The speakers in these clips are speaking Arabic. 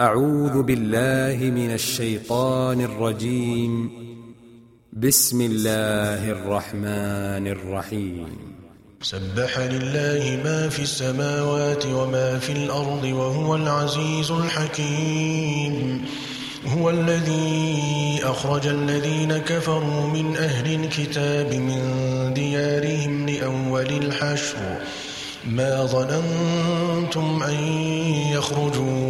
أعوذ بالله من الشيطان الرجيم. بسم الله الرحمن الرحيم. سبح لله ما في السماوات وما في الأرض وهو العزيز الحكيم. هو الذي أخرج الذين كفروا من أهل الكتاب من ديارهم لأول الحشر. ما ظننتم أن يخرجوا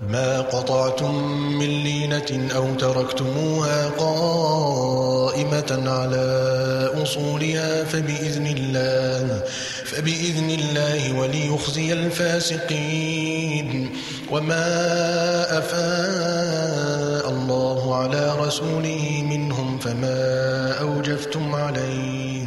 ما قطعتم من لينة أو تركتموها قائمة على أصولها فبإذن الله فبإذن الله وليخزي الفاسقين. وما أفاء الله على رسوله منهم فما أوجفتم عليه.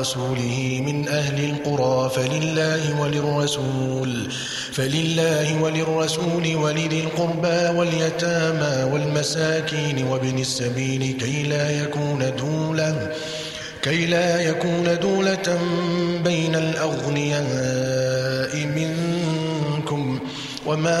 الله على رسوله من أهل القرى فلله وللرسول فلله وللرسول ولذي القربى واليتامى والمساكين وابن السبيل كي لا يكون دولة كي لا يكون دولة بين الأغنياء منكم وما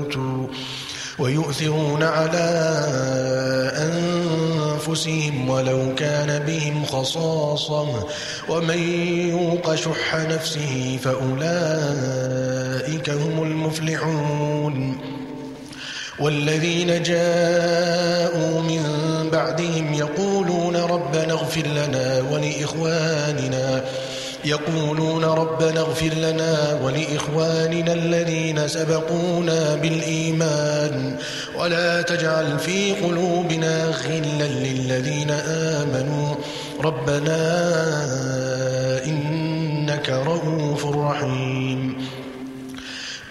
ويؤثرون على أنفسهم ولو كان بهم خصاصة. ومن يوق شح نفسه فأولئك هم المفلحون. والذين جاءوا من بعدهم يقولون ربنا اغفر لنا ولإخواننا يقولون ربنا اغفر لنا ولإخواننا الذين سبقونا بالإيمان ولا تجعل في قلوبنا غلا للذين آمنوا ربنا إنك رؤوف رحيم.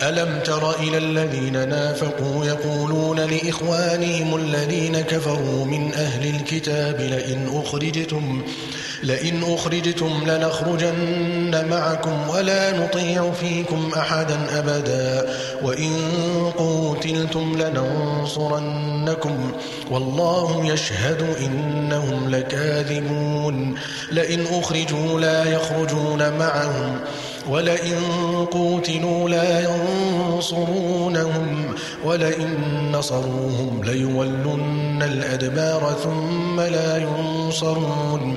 ألم تر إلى الذين نافقوا يقولون لإخوانهم الذين كفروا من أهل الكتاب لئن أخرجتم لئن أخرجتم لنخرجن معكم ولا نطيع فيكم أحدا أبدا وإن قوتلتم لننصرنكم والله يشهد إنهم لكاذبون لئن أخرجوا لا يخرجون معهم ولئن قوتلوا لا ينصرونهم ولئن نصروهم ليولن الأدبار ثم لا ينصرون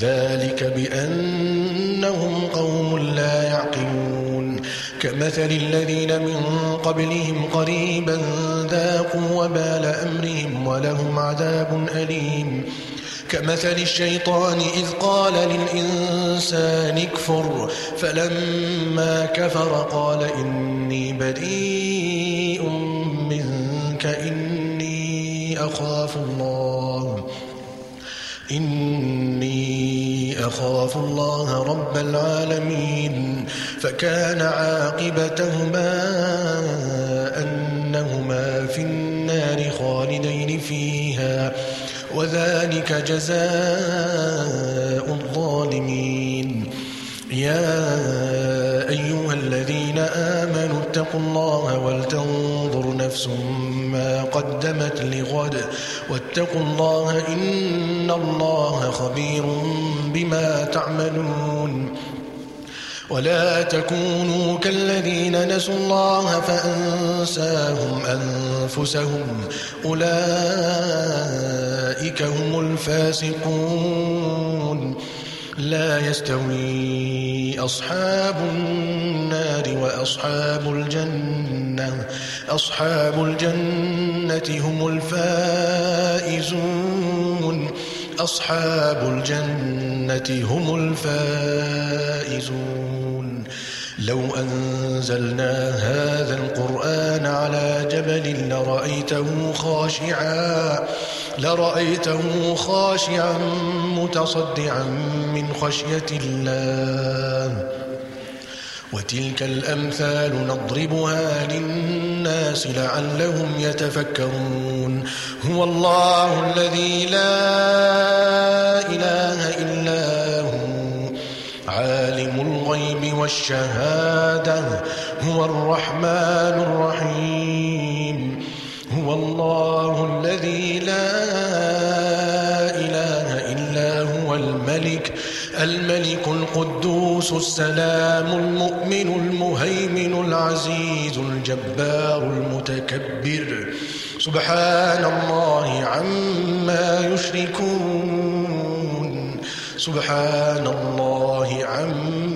ذلك بأنهم قوم لا يعقلون. كمثل الذين من قبلهم قريبا ذاقوا وبال أمرهم ولهم عذاب أليم. كمثل الشيطان إذ قال للإنسان اكفر فلما كفر قال إني بريء منك إني أخاف الله إني أخاف الله رب العالمين فكان عاقبتهما أنهما في النار خالدين فيها وذلك جزاء الظالمين. يا أيها الذين آمنوا اتقوا الله ولتنظر نفس ما قدمت لغد. واتقوا الله إن الله خبير بما تعملون. ولا تكونوا كالذين نسوا الله فأنساهم أنفسهم. أولئك هم الفاسقون. لا يستوي أصحاب النار وأصحاب الجنة. أصحاب الجنة هم الفائزون. أصحاب الجنة هم الفائزون. لو أنزلنا هذا القرآن على جبل لرأيته خاشعا لرأيته خاشعا متصدعا من خشية الله. وتلك الأمثال نضربها للناس لعلهم يتفكرون. هو الله الذي لا إله إلا هو والشهادة هو الرحمن الرحيم هو الله الذي لا إله إلا هو الملك الملك القدوس السلام المؤمن المهيمن العزيز الجبار المتكبر. سبحان الله عما يشركون سبحان الله عما